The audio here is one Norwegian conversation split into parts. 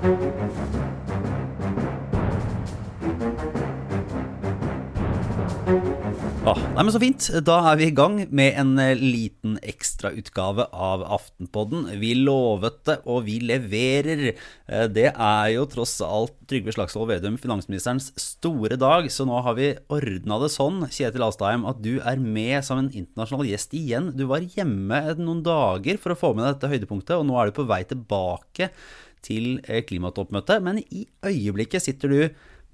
Ah, nei, men Så fint. Da er vi i gang med en eh, liten ekstrautgave av Aftenpodden. Vi lovet det, og vi leverer. Eh, Det er jo tross alt Trygve Slagsvold Vedum, finansministerens store dag, så nå har vi ordna det sånn, Kjetil Astheim, at du er med som en internasjonal gjest igjen. Du var hjemme noen dager for å få med deg dette høydepunktet, og nå er du på vei tilbake til eh, klimatoppmøtet. Men i øyeblikket sitter du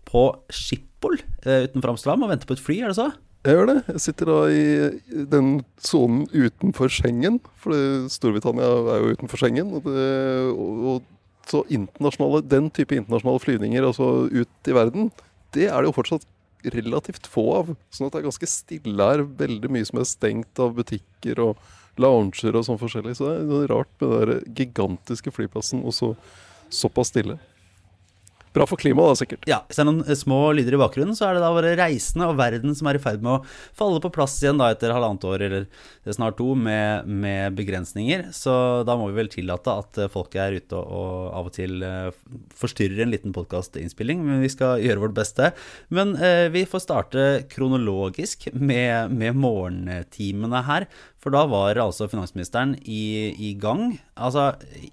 på Schiphol eh, utenfor Amsterdam og venter på et fly, er det så? Jeg gjør det. Jeg sitter da i den sonen utenfor Schengen. For Storbritannia er jo utenfor Schengen. Og, det, og, og så internasjonale, den type internasjonale flyvninger altså ut i verden, det er det jo fortsatt relativt få av. Sånn at det er ganske stille her. Veldig mye som er stengt av butikker og lounger og sånn forskjellig. Så det er rart med den gigantiske flyplassen og så såpass stille. Bra for klimaet, da, sikkert. Ja, hvis det er noen eh, små lyder i bakgrunnen, så er det da våre reisende og verden som er i ferd med å falle på plass igjen da etter halvannet år, eller snart to, med, med begrensninger. Så da må vi vel tillate at eh, folk er ute og, og av og til eh, forstyrrer en liten podkastinnspilling, men vi skal gjøre vårt beste. Men eh, vi får starte kronologisk med, med morgentimene her. For da var altså finansministeren i, i gang. Altså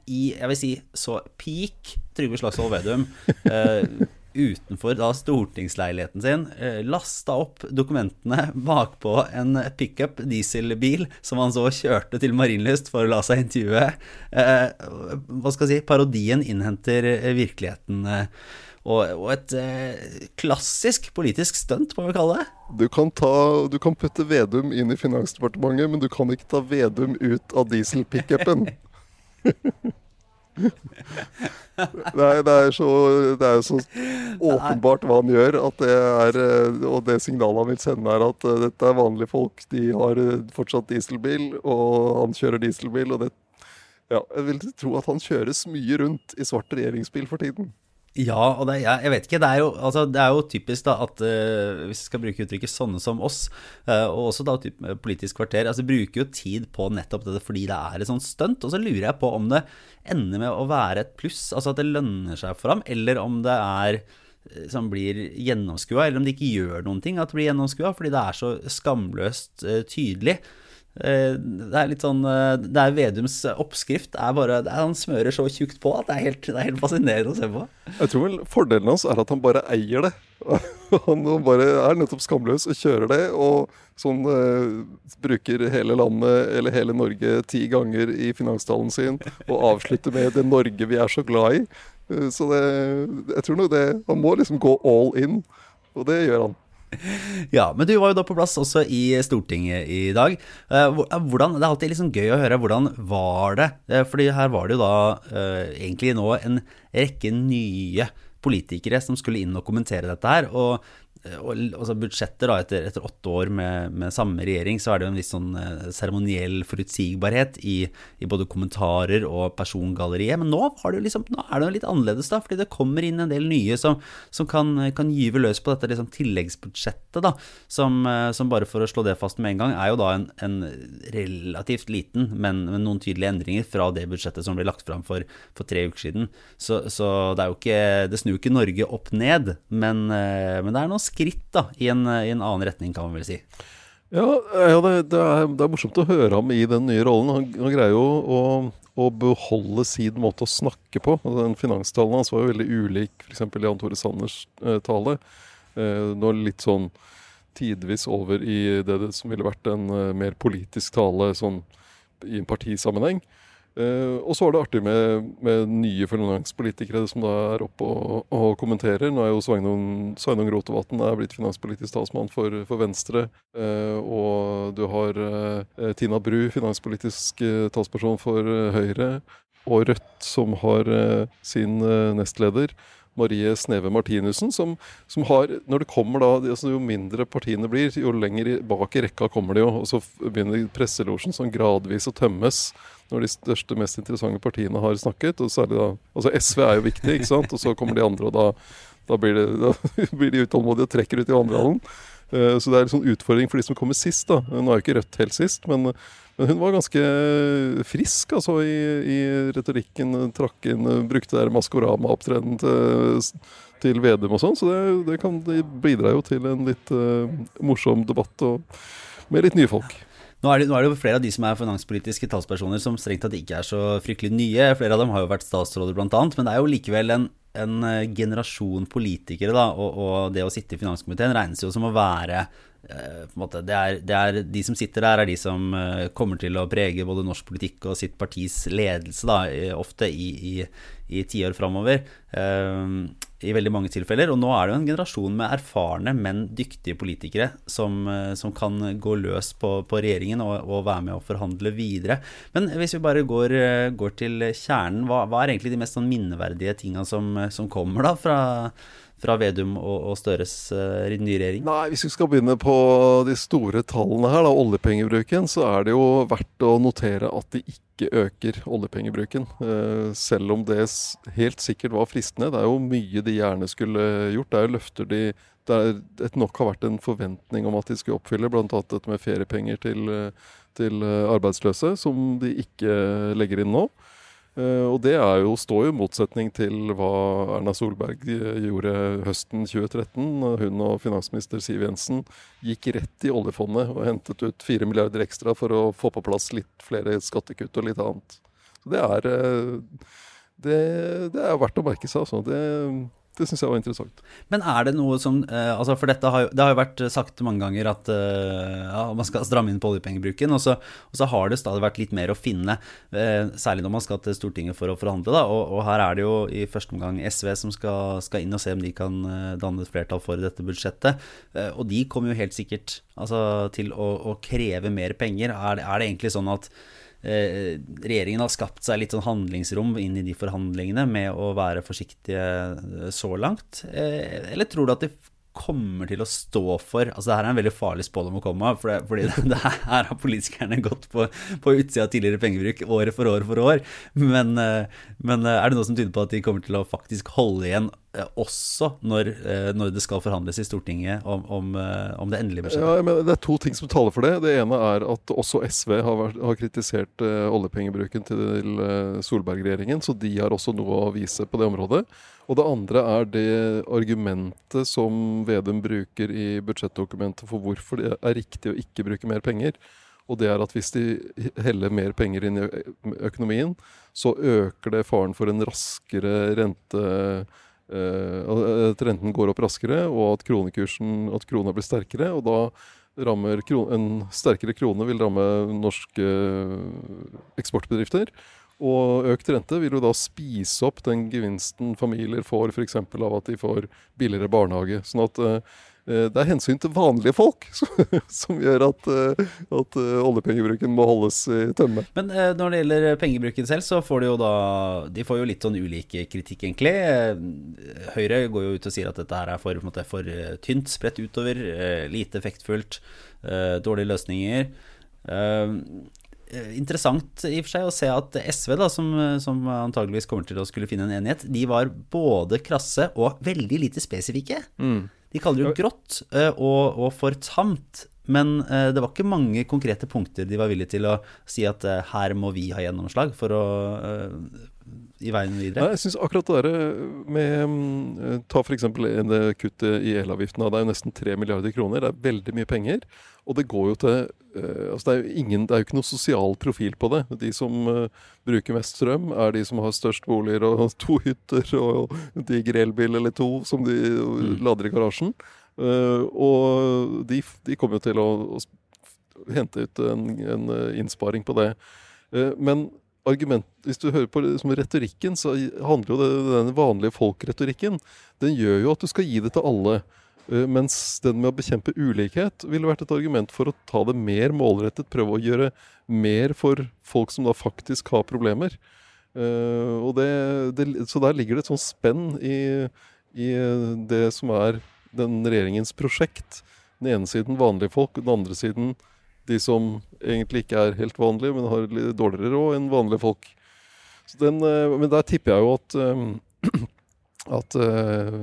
i, jeg vil si, så peak Trygve Slagsvold Vedum eh, utenfor da stortingsleiligheten sin. Eh, lasta opp dokumentene bakpå en pickup dieselbil som han så kjørte til Marienlyst for å la seg intervjue. Eh, hva skal jeg si, parodien innhenter eh, virkeligheten. Eh, og, og et eh, klassisk politisk stunt, må vi kalle det. Du kan, ta, du kan putte Vedum inn i Finansdepartementet, men du kan ikke ta Vedum ut av dieselpickupen. Nei, det er så Det er så åpenbart hva han gjør, at det er eh, Og det signalet han vil sende, er at eh, dette er vanlige folk. De har eh, fortsatt dieselbil, og han kjører dieselbil, og det Ja, jeg vil tro at han kjøres mye rundt i svart regjeringsbil for tiden. Ja, og det, jeg, jeg vet ikke. Det er jo, altså, det er jo typisk da at uh, hvis vi skal bruke uttrykket 'sånne som oss', uh, og også da typ, eh, Politisk kvarter, altså bruker jo tid på nettopp dette fordi det er et sånt stunt. Og så lurer jeg på om det ender med å være et pluss, altså at det lønner seg for ham, eller om det er som blir gjennomskua, eller om det ikke gjør noen ting at det blir gjennomskua, fordi det er så skamløst uh, tydelig. Eh, Det er litt sånn eh, Det er Vedums oppskrift er bare er, Han smører så tjukt på at det er helt, det er helt fascinerende å se på. Jeg tror vel fordelen hans er at han bare eier det. Han bare er nettopp skamløs og kjører det, og sånn eh, bruker hele landet, eller hele Norge, ti ganger i finanstalen sin, og avslutter med 'det Norge vi er så glad i'. Eh, så det, jeg tror nok det Han må liksom gå all in, og det gjør han. Ja, men du var jo da på plass også i Stortinget i dag. Eh, eh, Hvordan, det er alltid liksom gøy å høre. Hvordan var det? Eh, Fordi her var det jo da egentlig nå en rekke nye politikere som skulle inn og kommentere dette her. Og altså budsjetter da, etter, etter åtte år med, med samme regjering, så er det jo en viss sånn eh, seremoniell forutsigbarhet i, i både kommentarer og persongalleriet. Men nå, har det jo liksom, nå er det jo litt annerledes, da, fordi det kommer inn en del nye som, som kan, kan gyve løs på dette liksom, tilleggsbudsjettet, da. Som, eh, som bare for å slå det fast med en gang, er jo da en, en relativt liten, men, men noen tydelige endringer fra det budsjettet som ble lagt fram for, for tre uker siden. Så, så det er jo ikke Det snur jo ikke Norge opp ned, men, eh, men det er noen skritt da, i en, i en annen retning, kan man vel si. Ja, ja det, det, er, det er morsomt å høre ham i den nye rollen. Han, han greier jo å, å beholde sin måte å snakke på. Den finanstalen hans var jo veldig ulik f.eks. Jan Tore Sanners eh, tale. Eh, nå litt sånn tidvis over i det, det som ville vært en eh, mer politisk tale sånn i en partisammenheng. Og så var det artig med, med nye finanspolitikere som da er oppe og, og kommenterer. Nå er jo Sveinung, Sveinung Rotevatn er blitt finanspolitisk talsmann for, for Venstre. Uh, og du har uh, Tina Bru, finanspolitisk talsperson for Høyre. Og Rødt, som har sin nestleder. Marie Sneve Martinussen, som, som har Når det kommer da altså Jo mindre partiene blir, jo lenger bak i rekka kommer de jo. Og så begynner presselosjen sånn gradvis å tømmes når de største, mest interessante partiene har snakket. Og særlig da Altså SV er jo viktig, ikke sant? Og så kommer de andre, og da, da, blir, det, da blir de utålmodige og trekker ut i vandrehallen. Eh, så det er en sånn utfordring for de som kommer sist. da. Nå er jo ikke Rødt helt sist, men, men hun var ganske frisk altså, i, i retorikken. Trakk inn, brukte der Maskorama-opptredenen til, til Vedum og sånn. Så det, det, kan, det bidrar jo til en litt uh, morsom debatt og med litt nye folk. Nå er, det, nå er, det, jo flere av de som er finanspolitiske talspersoner som strengt tatt ikke er så fryktelig nye. Flere av dem har jo vært statsråder bl.a., men det er jo likevel en, en eh, generasjon politikere, da, og, og, det å sitte i finanskomiteen regnes jo som å være måte, det, er, det, er, De som sitter der, er de som eh, kommer til å prege både norsk politikk og sitt partis ledelse, da, ofte i, i, i tiår framover. Uh, i veldig mange tilfeller. Og nå er det jo en generasjon med erfarne, men dyktige politikere som, eh, som kan gå løs på, på regjeringen og, og, være med å forhandle videre. Men hvis vi bare går, eh, går til kjernen, hva, hva, er egentlig de mest sånn minneverdige tinga som, som kommer da fra fra Vedum og, og Støres uh, nye regjering? Nei, Hvis vi skal begynne på de store tallene her, da, oljepengebruken, så er det jo verdt å notere at de ikke øker oljepengebruken. Uh, selv om det helt sikkert var fristende. Det er jo mye de gjerne skulle gjort. Det er jo løfter de det nok har vært en forventning om at de skulle oppfylle, bl.a. dette med feriepenger til, til arbeidsløse, som de ikke legger inn nå. Uh, og det jo, står jo i motsetning til hva Erna Solberg eh, gjorde høsten 2013. Hun og finansminister Siv Jensen gikk rett i oljefondet og hentet ut 4 milliarder ekstra for å få på plass litt flere skattekutt og litt annet. Så det er, uh, det, det er verdt å merke seg. Altså. Det, det syns jeg var interessant. Men er det noe som eh, altså For dette har jo, det har jo vært sagt mange ganger at eh, ja, man skal stramme inn på oljepengebruken. Og så, og så, har det stadig vært litt mer å finne, eh, særlig når man skal til Stortinget for å forhandle. Da. Og, og her er det jo i første omgang SV som skal, skal, inn og se om de kan danne et flertall for dette budsjettet. Og de kommer jo helt sikkert altså, til å, å kreve mer penger. Er det, er det egentlig sånn at Eh, regjeringen har skapt seg litt sånn handlingsrom inn i de forhandlingene med å være forsiktige eh, så langt? Eh, eller tror du at de kommer til å stå for Altså det her er en veldig farlig spådom å komme av, for fordi det, her har politikerne gått på, på utsida av tidligere pengebruk år for år for år. Men, men, er det noe som tyder på at de kommer til å faktisk holde igjen Eh, også når, eh, når, det skal forhandles i Stortinget om, om, eh, om det endelige budsjettet? Ja, men det er to ting som taler for det. Det ene er at også SV har, vært, har kritisert uh, oljepengebruken til uh, Solberg-regjeringen, så de har også noe å vise på det området. Og det andre er det argumentet som Vedum bruker i budsjettdokumentet for hvorfor det er riktig å ikke bruke mer penger. Og det er at hvis de heller mer penger inn i økonomien, så øker det faren for en raskere rente Eh, at renten går opp raskere, og at kronekursen, at krona blir sterkere. og da rammer En sterkere krone vil ramme norske eksportbedrifter. Og økt rente vil jo da spise opp den gevinsten familier får f.eks. av at de får billigere barnehage. Sånn at eh, Eh, det er hensyn til vanlige folk som gjør at, eh, at eh, oljepengebruken må holdes i tømme. Men når det gjelder pengebruken selv, så får de jo da De får jo litt sånn ulik kritikk, egentlig. Høyre går jo ut og sier at dette her er for, måte, for tynt, spredt utover, lite effektfullt, dårlige løsninger. Interessant i og for seg å se at SV, da, som, som antageligvis kommer til å skulle finne en enighet, de var både krasse og veldig lite spesifikke. Mm. De kaller det jo grått eh, og, og for tamt. Men eh, det var ikke mange konkrete punkter de var villige til å si at eh, her må vi ha gjennomslag for å i veien videre? Nei, jeg synes akkurat det der med mm, Ta f.eks. det kuttet i elavgiften. Det er jo nesten 3 milliarder kroner. Det er veldig mye penger. Og det går jo til altså det, er jo ingen, det er jo ikke noe sosial profil på det. De som bruker mest strøm, er de som har størst boliger og to hytter og diger elbil eller to som de mm. lader i garasjen. og de, de kommer jo til å, å hente ut en, en innsparing på det. men argument, Hvis du hører på liksom, retorikken, så handler jo det, den vanlige folk-retorikken Den gjør jo at du skal gi det til alle. Uh, mens den med å bekjempe ulikhet ville vært et argument for å ta det mer målrettet. Prøve å gjøre mer for folk som da faktisk har problemer. Uh, det, det, så der ligger det et sånt spenn i, i det som er den regjeringens prosjekt. Den ene siden vanlige folk, den andre siden de som egentlig ikke er helt vanlige, men har litt dårligere råd enn vanlige folk. Den, eh, men der tipper jeg jo at, eh, at eh,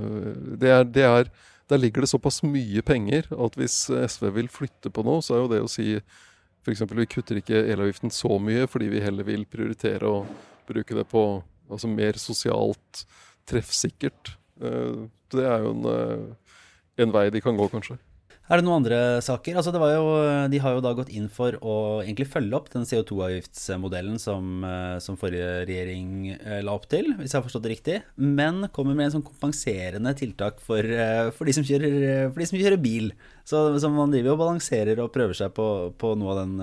det, er, det, er, der ligger det såpass mye penger at hvis SV vil flytte på noe, så er jo det å si f.eks. vi kutter ikke elavgiften så mye fordi vi heller vil prioritere å bruke det på altså mer sosialt treffsikkert. Det er jo en, en vei de kan gå, kanskje. Er det noen andre saker? Altså jo, de har jo da gått inn for å egentlig følge opp den CO2-avgiftsmodellen som, eh, som, forrige regjering eh, la opp til, hvis jeg har forstått det riktig. Men kommer med en sånn kompenserende tiltak for, eh, for, de, som kjører, for de som kjører, bil. Så, så man driver og balanserer og prøver seg på, på noe av den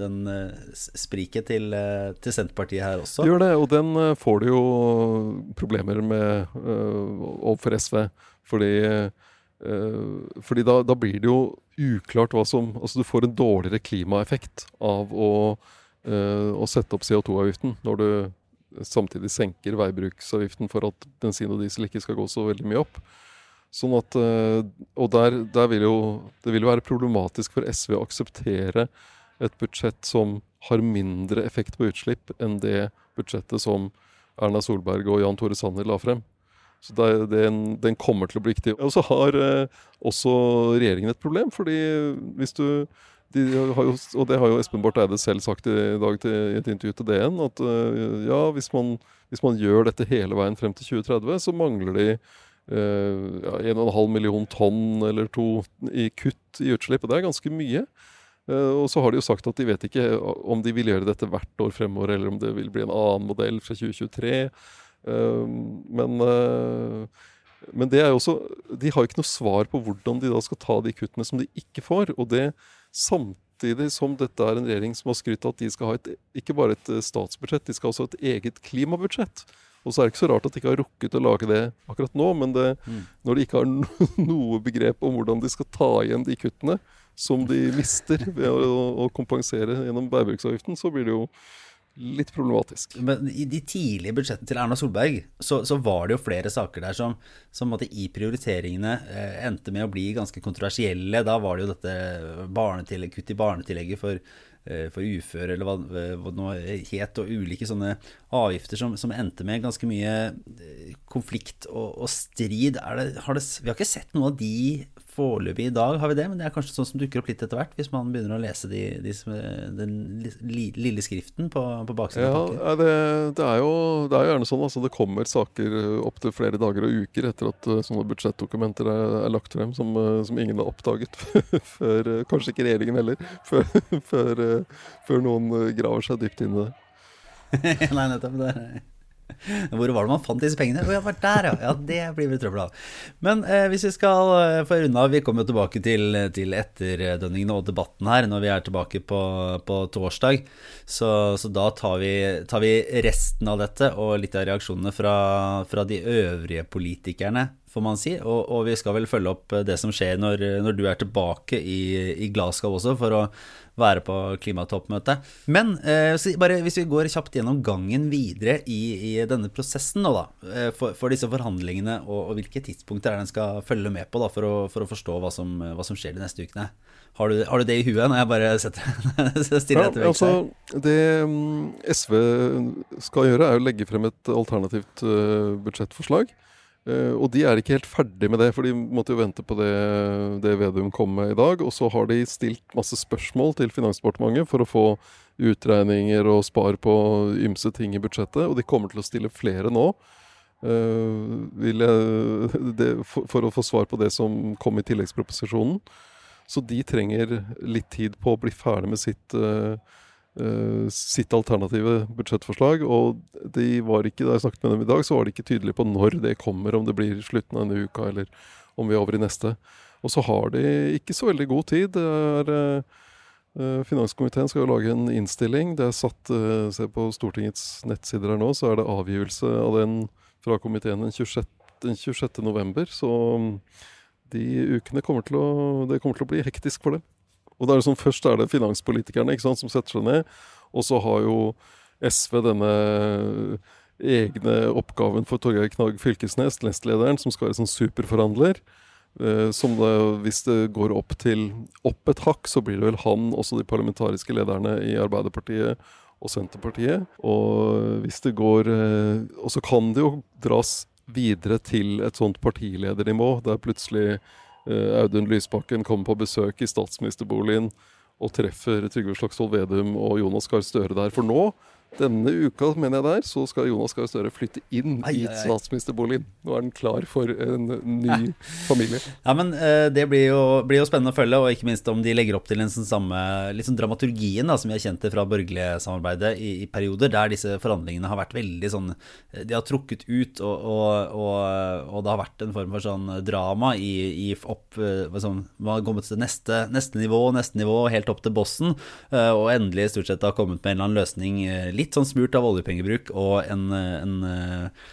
den spriket til, til, Senterpartiet her også. Gjør det, og den får du jo problemer med overfor SV. Fordi fordi da, da, blir det jo uklart hva som Altså du får en dårligere klimaeffekt av å, uh, å sette opp CO2-avgiften når du samtidig senker veibruksavgiften for at bensin og diesel ikke skal gå så veldig mye opp. Sånn at, uh, Og der, der, vil jo det vil jo være problematisk for SV å akseptere et budsjett som har mindre effekt på utslipp enn det budsjettet som Erna Solberg og Jan Tore Sanner la frem. Så det, den, den, kommer til å bli viktig. Og så har eh, også regjeringen et problem, fordi hvis du de jo, og det har jo Espen Barth Eide selv sagt i dag til, i et intervju til DN, at eh, ja, hvis man, hvis man, gjør dette hele veien frem til 2030, så mangler de eh, ja, 1,5 million tonn eller to i kutt i utslipp. Og det er ganske mye. Uh, og så har de jo sagt at de vet ikke om de vil gjøre dette hvert år fremover, eller om det vil bli en annen modell fra 2023. Ehm, men, eh, men det er jo også De har ikke noe svar på hvordan de da skal ta de kuttene som de ikke får. Og det samtidig som dette er en regjering som har skrytt av at de skal ha et, ikke bare et eh, statsbudsjett, de skal også ha et eget klimabudsjett. Og så er det ikke så rart at de ikke har rukket å lage det akkurat nå, men det, mm. når de ikke har noe begrep om hvordan de skal ta igjen de kuttene som de mister ved å, å kompensere gjennom veibruksavgiften, så blir det jo litt problematisk. Men i de tidlige budsjettene til Erna Solberg så, så, var det jo flere saker der som, som i prioriteringene eh, endte med å bli ganske kontroversielle. Da var det jo dette kutt i barnetillegget for, eh, for uføre, eller hva, hva det nå het, og ulike sånne avgifter som, som endte med ganske mye eh, konflikt og, og strid. Det, har det, vi har ikke sett noe av de foreløpig i dag har vi det, men det er kanskje sånn som dukker opp litt etter hvert, hvis man begynner å lese de, de, den lille skriften på, på baksiden ja, av pakken. Det, det, er jo, det er jo gjerne sånn. Altså, det kommer saker opptil flere dager og uker etter at uh, sånne budsjettdokumenter er, er, lagt frem, som, uh, som ingen har oppdaget før uh, Kanskje ikke regjeringen heller, før, før, før noen graver seg dypt inn i det. Nei, nettopp. det Hvor var det man fant disse pengene? Å, ja, var der, ja. ja. Det blir vel trøbbel av. Men eh, hvis vi skal eh, få runde av Vi kommer jo tilbake til, til etterdønningene og debatten her når vi er tilbake på, på torsdag. Så, så, da tar vi, tar vi, resten av dette og litt av reaksjonene fra, fra de øvrige politikerne får man si. Og, og, vi skal vel følge opp det som skjer når, når du er tilbake i, i, Glasgow også, for å være på klimatoppmøtet. Men eh, bare hvis vi går kjapt gjennom gangen videre i, i denne prosessen nå, da, eh, for, for, disse forhandlingene, og, og, hvilke tidspunkter er det en skal følge med på da, for, å, for å forstå hva som, hva som, skjer de neste ukene. Har du, har du, det i huet når jeg bare stiller etter ja, altså, Det um, SV skal gjøre, er å legge frem et alternativt uh, budsjettforslag. Uh, og de er ikke helt ferdig med det, for de måtte jo vente på det, det Vedum kom med i dag. Og så har de stilt masse spørsmål til Finansdepartementet for å få utregninger og spar på ymse ting i budsjettet. Og de kommer til å stille flere nå. Uh, jeg, det, for, for, å få svar på det som kom i tilleggsproposisjonen. Så de trenger litt tid på å bli ferdig med sitt Uh, sitt alternative budsjettforslag. Og de var ikke, da jeg snakket med dem i dag, så var de ikke tydelige på når det kommer. Om det blir slutten av denne uka, eller om vi er over i neste. Og så har de ikke så veldig god tid. Det er, uh, finanskomiteen skal jo lage en innstilling. Det er satt uh, Se på Stortingets nettsider her nå, så er det avgivelse av den fra komiteen den 26. Den 26. november. Så um, de ukene kommer til å Det kommer til å bli hektisk for dem. Og det er sånn, Først er det finanspolitikerne ikke sant, som setter seg ned. Og så har jo SV denne egne oppgaven for Torgeir Knag Fylkesnes, nestlederen, som skal være sånn superforhandler. Eh, som det, hvis det går opp til opp et hakk, så blir det vel han, også de parlamentariske lederne i Arbeiderpartiet og Senterpartiet. Og hvis det går eh, Og så kan det jo dras videre til et sånt partiledernivå, der plutselig eh, Audun Lysbakken kommer på besøk i statsministerboligen og treffer Trygve Slagsvold Vedum og Jonas Gahr Støre der. For nå denne uka mener jeg der, så skal Jonas Gahr Støre flytte inn Ai, i statsministerboligen. Nå er den klar for en ny familie. Ja, men eh, Det blir jo, blir jo spennende å følge, og ikke minst om de legger opp til den sånn samme liksom dramaturgien da, som vi har kjent det fra borgerligsamarbeidet i, i perioder, der disse forhandlingene har vært veldig sånn De har trukket ut, og, og, og, og det har vært en form for sånn drama i, i opp liksom, sånn, Man har kommet til neste, neste nivå, neste nivå, helt opp til bossen, eh, og endelig stort sett har kommet med en eller annen løsning eh, litt sånn smurt av oljepengebruk og en, eh, en eh,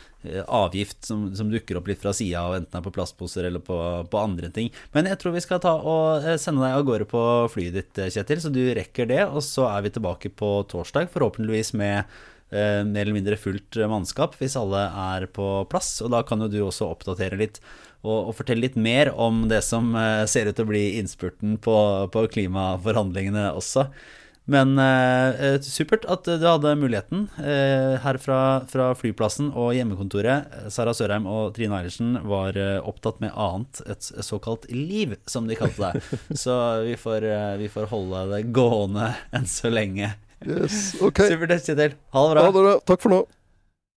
avgift som, som dukker opp litt fra sida, enten det er på plastposer eller på, på andre ting. Men jeg tror vi skal ta og eh, sende deg av gårde på flyet ditt, Kjetil, så du rekker det. Og så er vi tilbake på torsdag, forhåpentligvis med eh, mer eller mindre fullt mannskap, hvis alle er på plass. Og da kan jo du også oppdatere litt og, og fortelle litt mer om det som eh, ser ut til å bli innspurten på, på klimaforhandlingene også. Men eh, supert at du hadde muligheten eh, her fra, fra flyplassen og hjemmekontoret. Sara Sørheim og Trine Eilertsen var eh, opptatt med annet, et såkalt liv, som de kalte det. Så vi får, eh, vi får holde det gående enn så lenge. Yes, ok. Supert. Ha det bra. Ha det bra. Takk for nå.